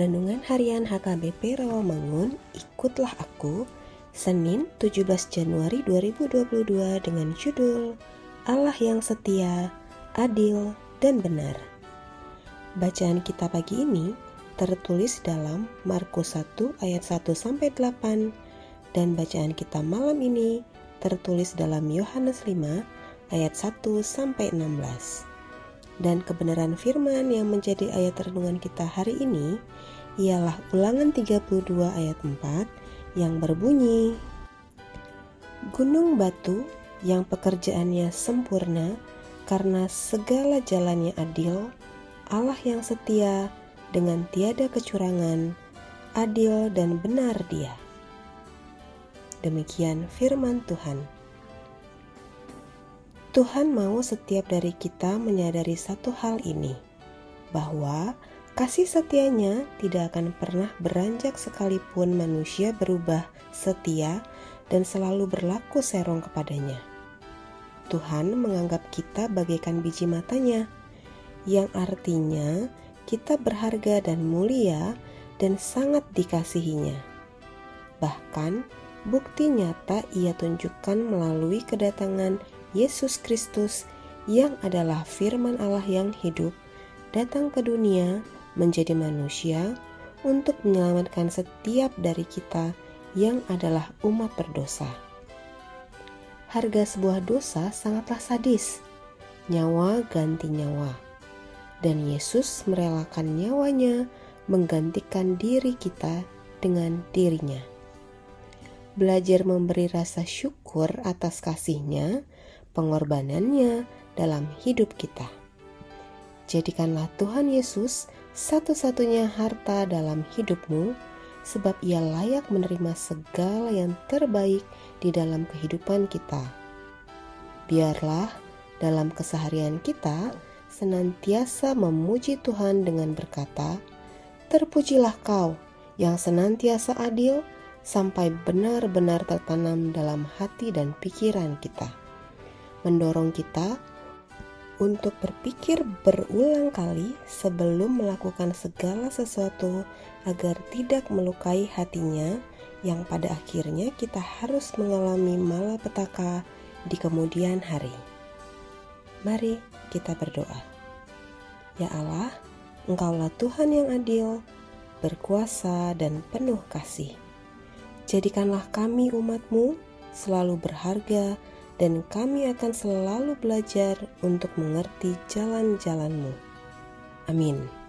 Renungan Harian HKBP Rawamangun, ikutlah aku, Senin 17 Januari 2022 dengan judul Allah yang setia, adil, dan benar. Bacaan kita pagi ini tertulis dalam Markus 1 ayat 1 sampai 8 dan bacaan kita malam ini tertulis dalam Yohanes 5 ayat 1 sampai 16 dan kebenaran firman yang menjadi ayat renungan kita hari ini ialah ulangan 32 ayat 4 yang berbunyi Gunung batu yang pekerjaannya sempurna karena segala jalannya adil Allah yang setia dengan tiada kecurangan adil dan benar dia Demikian firman Tuhan. Tuhan mau setiap dari kita menyadari satu hal ini, bahwa kasih setianya tidak akan pernah beranjak sekalipun manusia berubah setia dan selalu berlaku serong kepadanya. Tuhan menganggap kita bagaikan biji matanya, yang artinya kita berharga dan mulia dan sangat dikasihinya. Bahkan, bukti nyata ia tunjukkan melalui kedatangan Yesus Kristus yang adalah firman Allah yang hidup datang ke dunia menjadi manusia untuk menyelamatkan setiap dari kita yang adalah umat berdosa. Harga sebuah dosa sangatlah sadis, nyawa ganti nyawa. Dan Yesus merelakan nyawanya menggantikan diri kita dengan dirinya. Belajar memberi rasa syukur atas kasihnya pengorbanannya dalam hidup kita. Jadikanlah Tuhan Yesus satu-satunya harta dalam hidupmu, sebab Ia layak menerima segala yang terbaik di dalam kehidupan kita. Biarlah dalam keseharian kita senantiasa memuji Tuhan dengan berkata, "Terpujilah Kau yang senantiasa adil." sampai benar-benar tertanam dalam hati dan pikiran kita mendorong kita untuk berpikir berulang kali sebelum melakukan segala sesuatu agar tidak melukai hatinya yang pada akhirnya kita harus mengalami malapetaka di kemudian hari. Mari kita berdoa. Ya Allah, Engkaulah Tuhan yang adil, berkuasa dan penuh kasih. Jadikanlah kami umatmu selalu berharga dan kami akan selalu belajar untuk mengerti jalan-jalanmu. Amin.